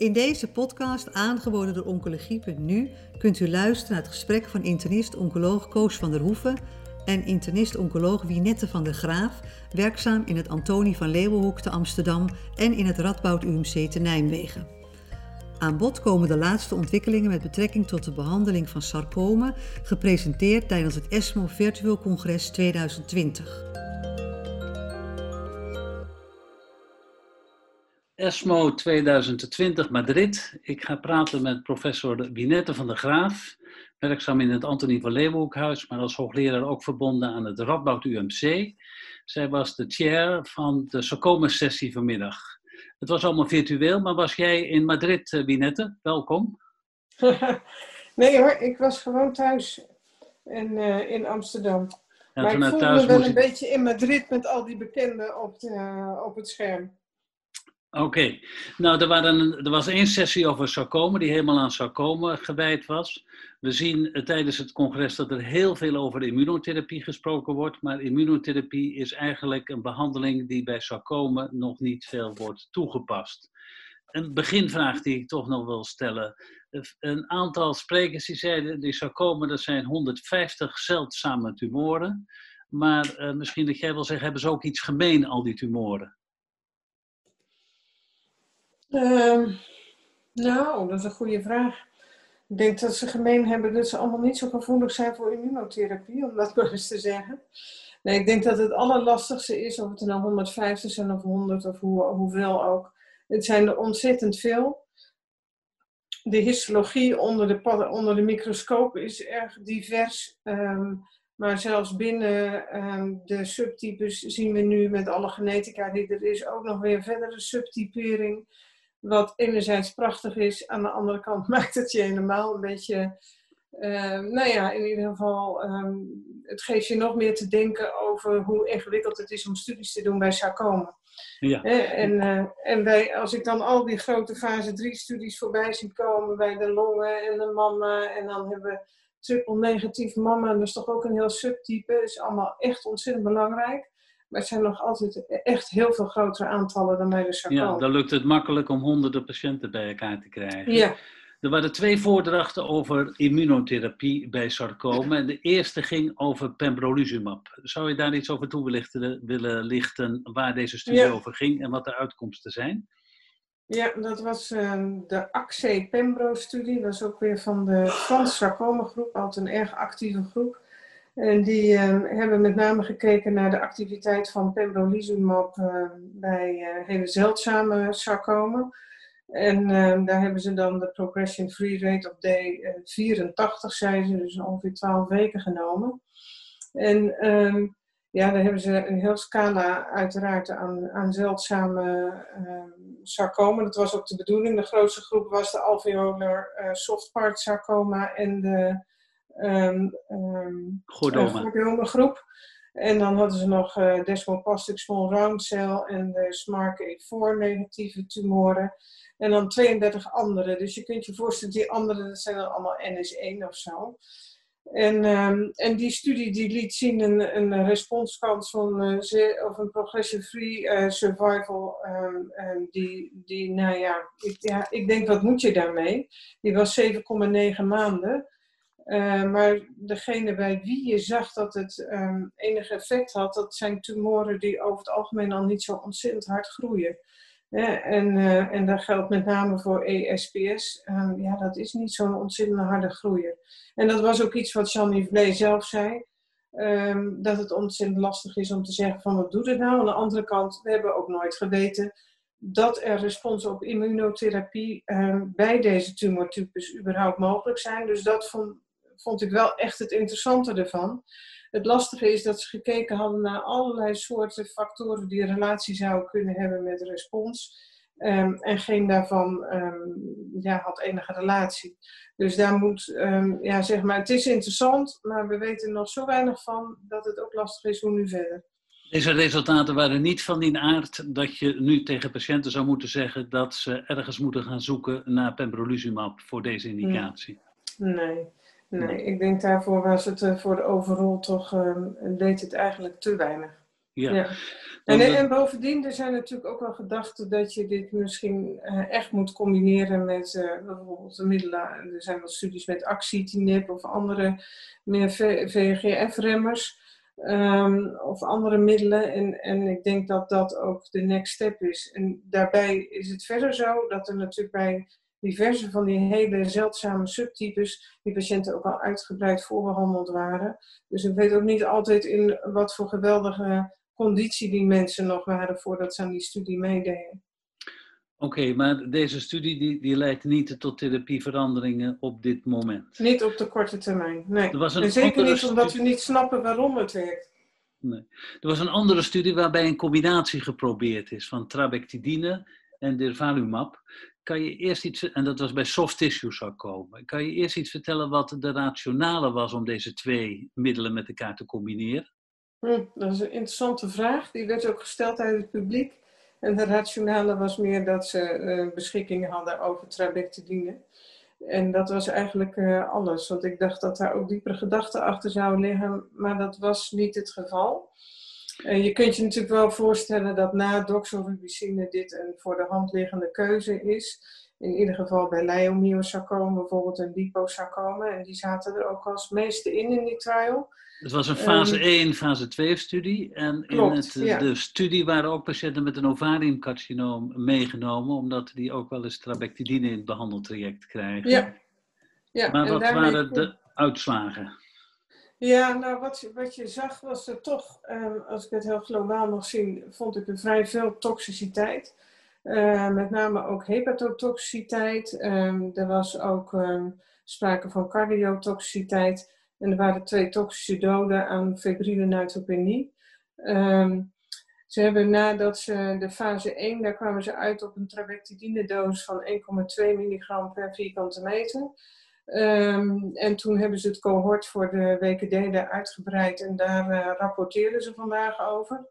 In deze podcast, aangeboden door Oncologie.nu, kunt u luisteren naar het gesprek van internist-oncoloog Koos van der Hoeven en internist-oncoloog Wienette van der Graaf, werkzaam in het Antonie van Leeuwenhoek te Amsterdam en in het Radboud UMC te Nijmegen. Aan bod komen de laatste ontwikkelingen met betrekking tot de behandeling van sarcomen, gepresenteerd tijdens het ESMO Virtueel Congres 2020. ESMO 2020 Madrid. Ik ga praten met professor Binette van der Graaf, werkzaam in het Antonie van Leeuwenhoekhuis, maar als hoogleraar ook verbonden aan het Radboud UMC. Zij was de chair van de sarcoma-sessie vanmiddag. Het was allemaal virtueel, maar was jij in Madrid, Binette? Eh, Welkom. nee hoor, ik was gewoon thuis in, uh, in Amsterdam. Ja, maar ik voelde me wel een beetje in Madrid met al die bekenden op, de, op het scherm. Oké, nou er, er, was één sessie over sarcoma die helemaal aan sarcoma gewijd was. We zien uh, tijdens het congres dat er heel veel over immunotherapie gesproken wordt, maar immunotherapie is eigenlijk een behandeling die bij sarcoma nog niet veel wordt toegepast. Een beginvraag die ik toch nog wil stellen. Een aantal sprekers die zeiden, die sarcoma dat zijn 150 zeldzame tumoren, maar uh, misschien dat jij wil zeggen, hebben ze ook iets gemeen, al die tumoren? Uh, nou, dat is een goede vraag. Ik denk dat ze gemeen hebben dat ze allemaal niet zo gevoelig zijn voor immunotherapie, om dat maar eens te zeggen. Nee, ik denk dat het allerlastigste is, of het nou 150 zijn of 100 of hoe, hoeveel ook. Het zijn er ontzettend veel. De histologie onder de, onder de microscoop is erg divers. Um, maar zelfs binnen um, de subtypes zien we nu met alle genetica die er is ook nog weer verdere subtypering. Wat enerzijds prachtig is, aan de andere kant maakt het je helemaal een beetje. Uh, nou ja, in ieder geval, um, het geeft je nog meer te denken over hoe ingewikkeld het is om studies te doen bij sarcoma. Ja. en uh, en bij, als ik dan al die grote fase 3 studies voorbij zie komen bij de longen en de mama, en dan hebben we triple negatief mama, dat is toch ook een heel subtype, is allemaal echt ontzettend belangrijk. Maar het zijn nog altijd echt heel veel grotere aantallen dan bij de sarcoom. Ja, dan lukt het makkelijk om honderden patiënten bij elkaar te krijgen. Ja. Er waren twee voordrachten over immunotherapie bij sarcoma. En de eerste ging over pembrolizumab. Zou je daar iets over toe willen lichten waar deze studie over ging en wat de uitkomsten zijn? Ja, dat was uh, de AXE-Pembro-studie. Dat is ook weer van de Frans sarcoma groep, altijd een erg actieve groep. En die uh, hebben met name gekeken naar de activiteit van pembrolizumab uh, bij uh, hele zeldzame sarcomen. En ehm, daar hebben ze dan de progression-free rate op day 84, zijn ze, dus ongeveer 12 weken genomen. En ja, daar hebben ze een heel scala uiteraard aan, aan zeldzame sarcomen. Dat was ook de bedoeling. De grootste groep was de alveolar soft part sarcoma en de um, um, groep. En dan hadden ze nog uh, desmoplastic small round cell en de SMARC-A4 negatieve tumoren. En dan 32 andere. Dus je kunt je voorstellen, die andere dat zijn dan allemaal NS1 of zo. En, um, en die studie die liet zien een, een responskans van uh, of een progression-free uh, survival. Um, die, die, nou ja ik, ja, ik denk wat moet je daarmee? Die was 7,9 maanden. Uh, maar degene bij wie je zag dat het um, enig effect had, dat zijn tumoren die over het algemeen al niet zo ontzettend hard groeien. en, uh, en dat geldt met name voor ESPS. Ehm, ja, dat is niet zo'n ontzettend harde groeier. En dat was ook iets wat Jean Yves zelf zei. Um, dat het ontzettend lastig is om te zeggen van wat doet het nou? Aan de andere kant, we hebben ook nooit geweten dat er respons op immunotherapie bij deze tumortypes überhaupt mogelijk zijn. Dus dat vond, vond ik wel echt het interessante ervan. Het lastige is dat ze gekeken hadden naar allerlei soorten factoren die een relatie zouden kunnen hebben met respons. Um, en geen daarvan um, ja, had enige relatie. Dus daar moet, um, ja, zeg maar, het is interessant, maar we weten nog zo weinig van dat het ook lastig is hoe nu verder. Deze resultaten waren niet van die aard dat je nu tegen patiënten zou moeten zeggen dat ze ergens moeten gaan zoeken naar pembrolizumab voor deze indicatie. Nee. Nee, ik denk daarvoor was het uh, voor de overal toch, uh, deed het eigenlijk te weinig. Ja. Ja. En, en bovendien, er zijn natuurlijk ook wel gedachten dat je dit misschien eh, echt moet combineren met eh, bijvoorbeeld de middelen. Er zijn wel studies met actietinib of andere meer VEGF-remmers. Ehm, of andere middelen. En, en ik denk dat dat ook de next step is. En daarbij is het verder zo dat er natuurlijk bij diverse van die hele zeldzame subtypes, die patiënten ook al uitgebreid voorbehandeld waren. Dus ik weet ook niet altijd in wat voor geweldige conditie die mensen nog waren voordat ze aan die studie meededen. Oké, maar deze studie die, die leidt niet tot therapieveranderingen op dit moment? Niet op de korte termijn, nee. en zeker niet omdat we niet snappen waarom het werkt. Nee. Er was een andere studie waarbij een combinatie geprobeerd is van trabectidine en durvalumab. Kan je eerst iets, en dat was bij soft tissue sarcoma, kan je eerst iets vertellen wat de rationale was om deze twee middelen met elkaar te combineren? Hm, dat is een interessante vraag. Die werd ook gesteld uit het publiek. En de rationale was meer dat ze uh, beschikking hadden over trabectidine. En dat was eigenlijk uh, alles. Want ik dacht dat daar ook diepere gedachten achter zouden liggen. Maar dat was niet het geval. Uh, je kunt je natuurlijk wel voorstellen dat na doxorubicine dit een voor de hand liggende keuze is. In ieder geval bij leiomyosarcoma, bijvoorbeeld een liposarcoma. En die zaten er ook als meeste in in die trial. Het was een fase um, 1, fase 2 studie. En klopt, in het, ja. de studie waren ook patiënten met een ovariumcarcinoom meegenomen, omdat die ook wel eens trabectidine in het behandeltraject krijgen. Ja. ja maar en wat waren de uitslagen? Ja, nou wat, je- wat je zag was er toch, ehm, als ik het heel globaal mag zien, vond ik er vrij veel toxiciteit. Eh, met name ook hepatotoxiciteit. Ehm, er was ook ehm, sprake van cardiotoxiciteit. En er waren twee toxische doden aan febrile neutropenie. Ze hebben nadat ze de fase 1, daar kwamen ze uit op een trabectidine doos van 1,2 milligram per vierkante meter. Ehm, en toen hebben ze het cohort voor de WKD daar uitgebreid en daar eh, rapporteerden ze vandaag over.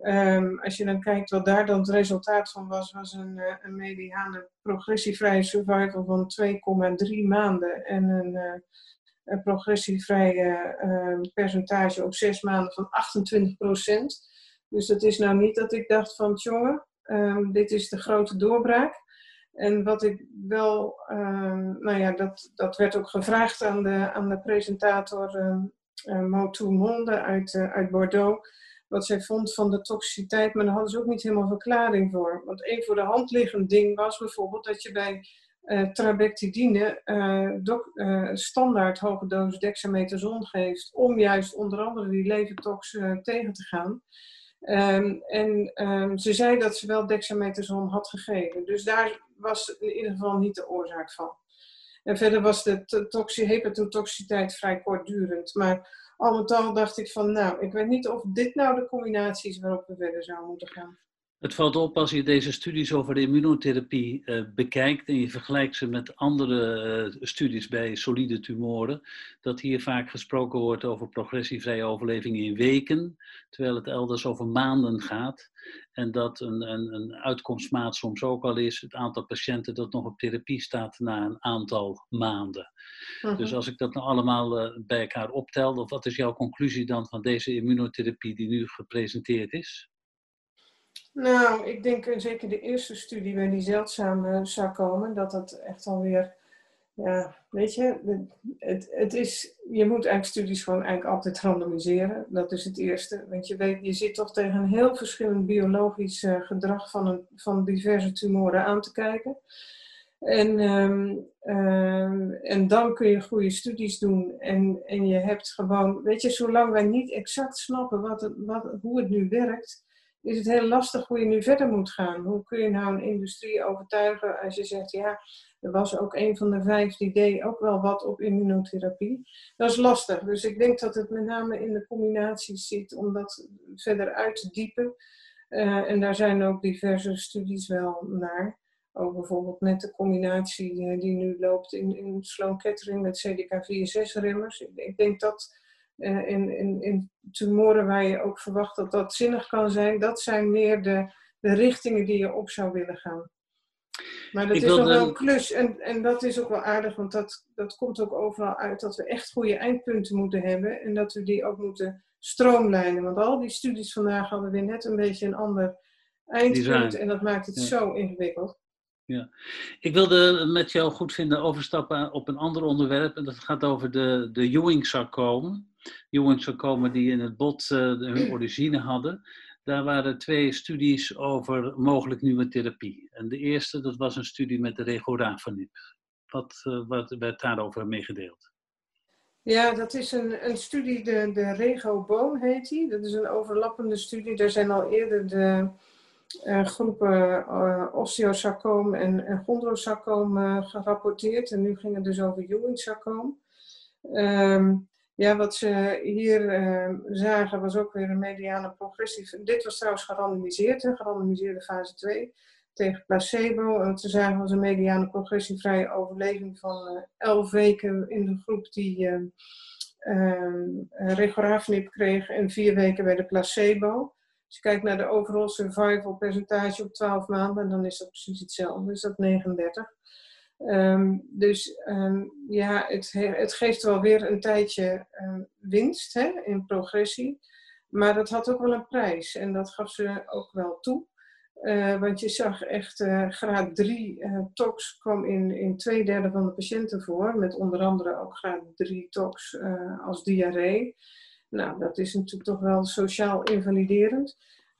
Ehm, als je dan kijkt wat daar dan het resultaat van was, was een, eh, een mediane progressievrije survival van 2,3 maanden en een, eh, een progressievrije eh, percentage op 6 maanden van 28% Dus dat is nou niet dat ik dacht van, jongen, ehm, dit is de grote doorbraak. En wat ik wel, ehm, nou ja, dat, dat werd ook gevraagd aan de, aan de presentator um, uh, Motu Monde uit, eh, uit Bordeaux. Wat zij vond van de toxiciteit, maar daar hadden ze ook niet helemaal verklaring voor. Want een voor de hand liggend ding was bijvoorbeeld dat je bij eh trabectidine eh, eh, standaard hoge dosis dexamethason geeft. Om juist onder andere die levertox eh, tegen te gaan. Ehm, en ehm, ze zei dat ze wel dexamethason had gegeven. Dus daar was in ieder geval niet de oorzaak van. En verder was de to- toxi- hepatotoxiciteit vrij kortdurend. Maar al met al dacht ik van, nou, ik weet niet of dit nou de combinatie is waarop we verder zouden moeten gaan. Het valt op als je deze studies over de immunotherapie eh, bekijkt en je vergelijkt ze met andere eh, studies bij solide tumoren, dat hier vaak gesproken wordt over progressievrije overleving in weken, terwijl het elders over maanden gaat. En dat een, een, een uitkomstmaat soms ook al is het aantal patiënten dat nog op therapie staat na een aantal maanden. Mhm. Dus als ik dat nou allemaal eh, bij elkaar optel, of wat is jouw conclusie dan van deze immunotherapie die nu gepresenteerd is? Nou, ik denk eh, zeker de eerste studie bij die zeldzame sarcomen, dat dat echt alweer, ja, weet je, het, het is, je moet eigenlijk studies gewoon eigenlijk altijd randomiseren. Dat is het eerste. Want je weet, je zit toch tegen een heel verschillend biologisch eh, gedrag van, een, van diverse tumoren aan te kijken. En, ehm, ehm, en dan kun je goede studies doen. En, en je hebt gewoon, weet je, zolang wij niet exact snappen wat het, wat, hoe het nu werkt, is het heel lastig hoe je nu verder moet gaan. Hoe kun je nou een industrie overtuigen als je zegt, ja, er was ook een van de vijf die deed ook wel wat op immunotherapie. Dat is lastig. Dus ik denk dat het met name in de combinaties zit om dat verder uit te diepen. Eh, en daar zijn ook diverse studies wel naar. Ook bijvoorbeeld met de combinatie eh, die nu loopt in, in Sloan Kettering met CDK4-6-remmers. Ik, ik denk dat eh, in, in, in tumoren waar je ook verwacht dat dat zinnig kan zijn, dat zijn meer de, de richtingen die je op zou willen gaan. Maar dat Ik is nog wel een klus en, en dat is ook wel aardig, want dat, dat komt ook overal uit dat we echt goede eindpunten moeten hebben en dat we die ook moeten stroomlijnen. Want al die studies vandaag hadden weer net een beetje een ander eindpunt. En dat maakt het zo ingewikkeld. Ja. Ik wilde met jou goed vinden overstappen op een ander onderwerp. En dat gaat over de, de Ewing-sarcomen. Ewing-sarcomen die in het bot uh, hun origine hadden. Daar waren twee studies over mogelijk nieuwe therapie. En de eerste, dat was een studie met de regorafenib. Wat, uh, wat werd daarover meegedeeld? Ja, dat is een, een studie, de, de Rego-boom heet die. Dat is een overlappende studie. Daar zijn al eerder de uh, groepen uh, osteosarcoom en, en chondrosarcoom uh, gerapporteerd. En nu ging het dus over Ewing-sarcoom. Um, ja, wat ze hier uh, zagen was ook weer een mediane progressie. Dit was trouwens gerandomiseerd, hè, gerandomiseerde fase 2 tegen placebo. Wat ze zagen was een mediane progressievrije overleving van uh, 11 weken in de groep die uh, kreeg en 4 weken bij de placebo. Als je kijkt naar de overall survival percentage op 12 maanden, dan is dat precies hetzelfde. Is dat 39. Um, dus um, ja, het, het, geeft wel weer een tijdje um, winst hè, in progressie. Maar dat had ook wel een prijs. En dat gaf ze ook wel toe. Uh, want je zag echt uh, graad 3 uh, eh, tox kwam in, in twee derde van de patiënten voor. Met onder andere ook graad 3 tox als diarree. Nou, dat is natuurlijk toch wel sociaal invaliderend.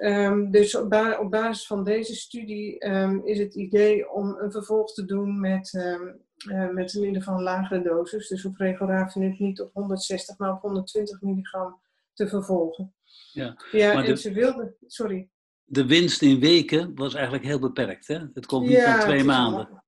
Um, dus op, ba op, basis van deze studie um, is het idee om een vervolg te doen met, um, uh, met in ieder geval een lagere dosis. Dus op regorafenib niet op 160, maar op 120 milligram te vervolgen. Ja, ja en de, ze wilden... Sorry. De winst in weken was eigenlijk heel beperkt, hè? Het komt niet ja, van twee maanden.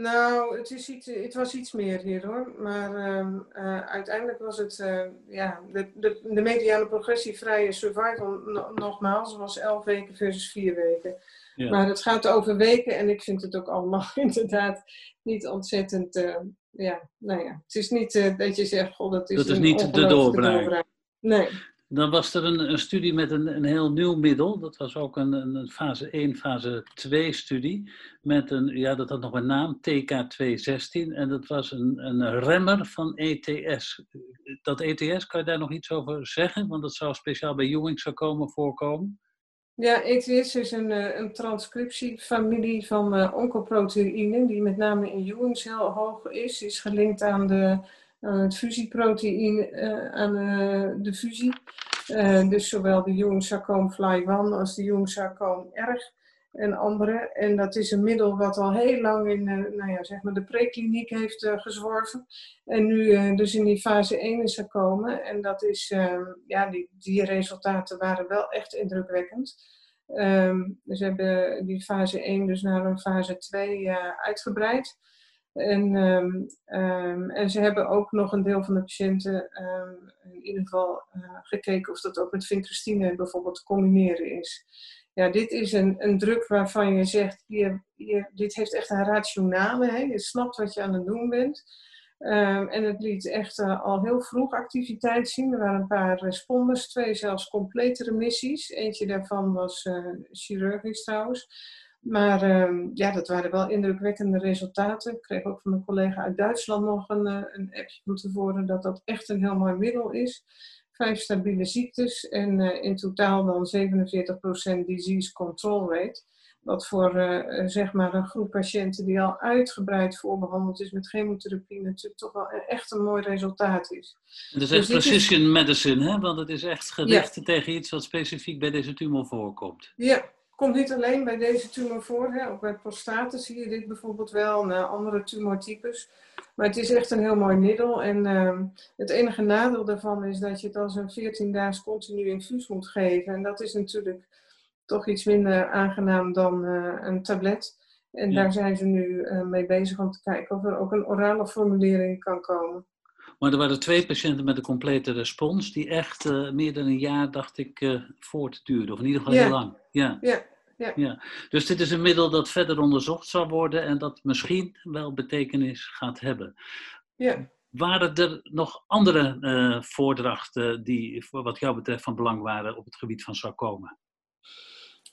Nou, het, is iets, het was iets meer hier hoor. Maar um, uh, uiteindelijk was het, uh, ja, de, de, de mediane progressievrije survival, no, nogmaals, was 11 weken versus 4 weken. Ja. Maar het gaat over weken en ik vind het ook allemaal inderdaad niet ontzettend, uh, ja, nou ja. Het is niet dat je zegt, god, dat is Dat is niet de doorbraak. Nee. Dan was er een, een studie met een, een, heel nieuw middel. Dat was ook een, een, fase 1, fase 2 studie. Met een, ja, dat had nog een naam, TK216. En dat was een, remmer van ETS. Dat ETS, kan je daar nog iets over zeggen? Want dat zou speciaal bij Ewing zou komen voorkomen. Ja, ETS is een, eh, een transcriptiefamilie van uh, die met name in Ewings heel hoog is. Is gelinkt aan de aan het fusieproteïne, uh, aan uh, de fusie. Uh, dus zowel de Jung-sarcoom fly 1 als de Jung-sarcoom erg en andere. En dat is een middel wat al heel lang in nou ja, zeg maar de prekliniek heeft gezworven. En nu dus in die fase 1 is gekomen. En dat is, ehm, ja, die, die resultaten waren wel echt indrukwekkend. Um, dus hebben die fase 1 dus naar een fase 2 uitgebreid. En, um, um, en ze hebben ook nog een deel van de patiënten um, in ieder geval uh, gekeken of dat ook met vincristine bijvoorbeeld te combineren is. Ja, dit is een, een druk waarvan je zegt, je, je, dit heeft echt een rationale, hè? je snapt wat je aan het doen bent. en het liet echt uh, al heel vroeg activiteit zien. Er waren een paar responders, twee zelfs complete remissies. Eentje daarvan was uh, chirurgisch trouwens. Maar uh, ja, dat waren wel indrukwekkende resultaten. Ik kreeg ook van een collega uit Duitsland nog een, uh, een appje van tevoren dat dat echt een heel mooi middel is. Vijf stabiele ziektes en uh, in totaal dan 47% disease control rate. Wat voor uh, zeg maar een groep patiënten die al uitgebreid voorbehandeld is met chemotherapie natuurlijk toch wel echt een mooi resultaat is. Het is echt dus precision is... medicine, hè? want het is echt gericht ja. tegen iets wat specifiek bij deze tumor voorkomt. Ja, komt niet alleen bij deze tumor voor. Hè? Ook bij prostaten zie je dit bijvoorbeeld wel. En andere tumortypes. Maar het is echt een heel mooi middel. En uh, het enige nadeel daarvan is dat je het als een 14 dagen continu infuus moet geven. En dat is natuurlijk toch iets minder aangenaam dan uh, een tablet. En ja. daar zijn ze nu uh, mee bezig om te kijken of er ook een orale formulering kan komen. Maar er waren twee patiënten met een complete respons, die echt uh, meer dan een jaar, dacht ik, uh, voortduurde. Of in ieder geval ja. heel lang. Ja. Ja. Ja. ja. Dus dit is een middel dat verder onderzocht zal worden en dat misschien wel betekenis gaat hebben. Ja. Waren er nog andere uh, voordrachten die voor wat jou betreft van belang waren op het gebied van sarcoma?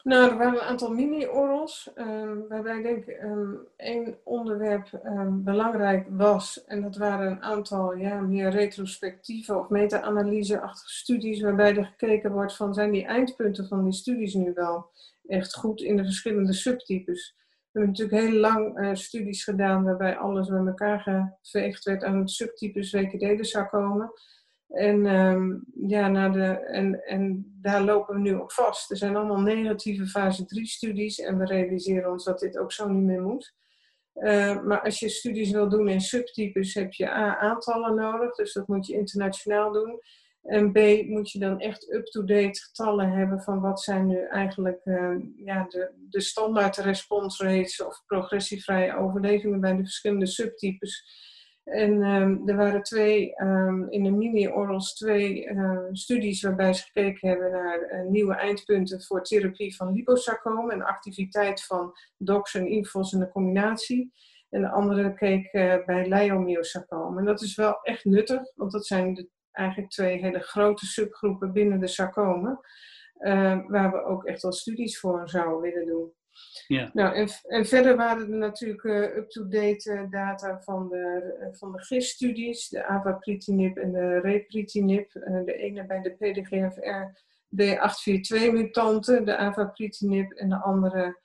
Nou, er waren een aantal mini-orals, um, waarbij denk ik um, één onderwerp um, belangrijk was. En dat waren een aantal ja, meer retrospectieve of meta-analyse-achtige studies, waarbij er gekeken wordt van zijn die eindpunten van die studies nu wel echt goed in de verschillende subtypes. We hebben natuurlijk heel lang uh, studies gedaan waarbij alles bij elkaar geveegd werd aan het subtypes WKD-sarcomen. En, um, ja, naar de, en, en daar lopen we nu op vast. Er zijn allemaal negatieve fase 3 studies en we realiseren ons dat dit ook zo niet meer moet. Uh, maar als je studies wil doen in subtypes heb je A, aantallen nodig, dus dat moet je internationaal doen. En B, moet je dan echt up-to-date getallen hebben van wat zijn nu eigenlijk uh, ja, de, de standaard response rates of progressievrije overlevingen bij de verschillende subtypes. En um, er waren twee, um, in de mini-orals twee uh, studies waarbij ze gekeken hebben naar uh, nieuwe eindpunten voor therapie van liposarcoom en activiteit van DOX en INFOS in de combinatie. En de andere keek uh, bij leiomyosarcoom. En dat is wel echt nuttig, want dat zijn eigenlijk twee hele grote subgroepen binnen de sarcomen, waar we ook echt wel studies voor zouden willen doen. Ja. Nou, en, en verder waren er natuurlijk uh, up-to-date uh, data van de, uh, van de GIS-studies, de avapritinib en de repritinib. de ene bij de PDGFR B842-mutanten, de avapritinib, en de andere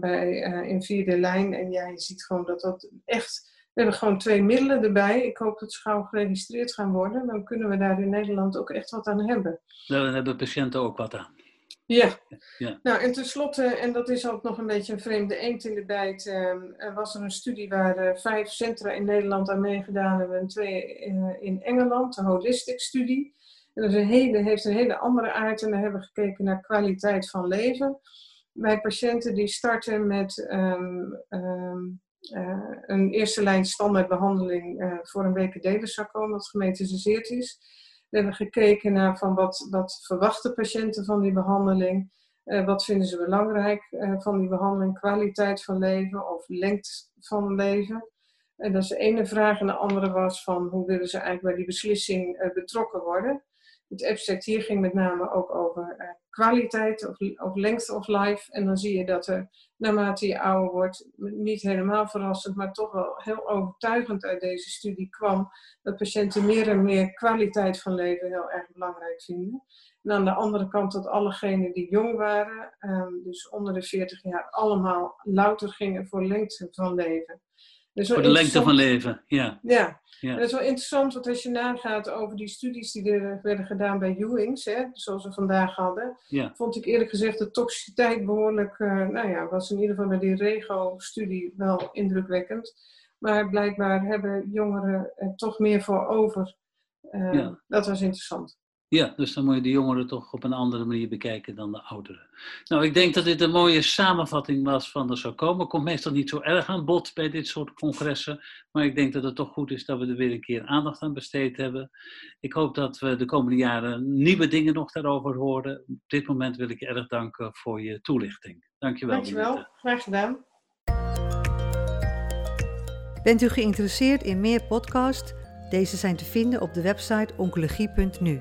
bij, in vierde lijn. En ja, je ziet gewoon dat dat echt... We hebben gewoon twee middelen erbij. Ik hoop dat ze gauw geregistreerd gaan worden. Dan kunnen we daar in Nederland ook echt wat aan hebben. Daar hebben patiënten ook wat aan. Ja. ja. Nou, en tenslotte, en dat is ook nog een beetje een vreemde eend in de bijt, uh, was er een studie waar uh, vijf centra in Nederland aan meegedaan hebben en twee uh, in Engeland, een holistic studie. En dat is een hele, heeft een hele andere aard en daar hebben we gekeken naar kwaliteit van leven. Bij patiënten die starten met um, um, een eerste lijn standaardbehandeling voor een WKD-sarcoom dat gemetastaseerd is. We hebben gekeken naar van wat, wat verwachten patiënten van die behandeling. Uh, wat vinden ze belangrijk uh, van die behandeling? Kwaliteit van leven of lengte van leven? En dat is de ene vraag. En de andere was van hoe willen ze eigenlijk bij die beslissing uh, betrokken worden? Het abstract hier ging met name ook over kwaliteit of, of length of life. En dan zie je dat er naarmate je ouder wordt, niet helemaal verrassend, maar toch wel heel overtuigend uit deze studie kwam, dat patiënten meer en meer kwaliteit van leven heel erg belangrijk vinden. En aan de andere kant dat allegenen die jong waren, um, dus onder de 40 jaar, allemaal louter gingen voor lengte van leven. Voor de lengte van leven, ja. Ja, ja. dat is wel interessant, want als je nagaat over die studies die er werden gedaan bij Ewings, hè, zoals we vandaag hadden, ja. vond ik eerlijk gezegd de toxiciteit behoorlijk, uh, nou ja, was in ieder geval bij die REGO-studie wel indrukwekkend. Maar blijkbaar hebben jongeren er toch meer voor over. Uh, ja. Dat was interessant. Ja, dus dan moet je de jongeren toch op een andere manier bekijken dan de ouderen. Nou, ik denk dat dit een mooie samenvatting was van de sarcoma. Komt meestal niet zo erg aan bod bij dit soort congressen. Maar ik denk dat het toch goed is dat we er weer een keer aandacht aan besteed hebben. Ik hoop dat we de komende jaren nieuwe dingen nog daarover horen. Op dit moment wil ik je erg danken voor je toelichting. Dankjewel. Dankjewel, graag gedaan. Bent u geïnteresseerd in meer podcasts? Deze zijn te vinden op de website oncologie.nu.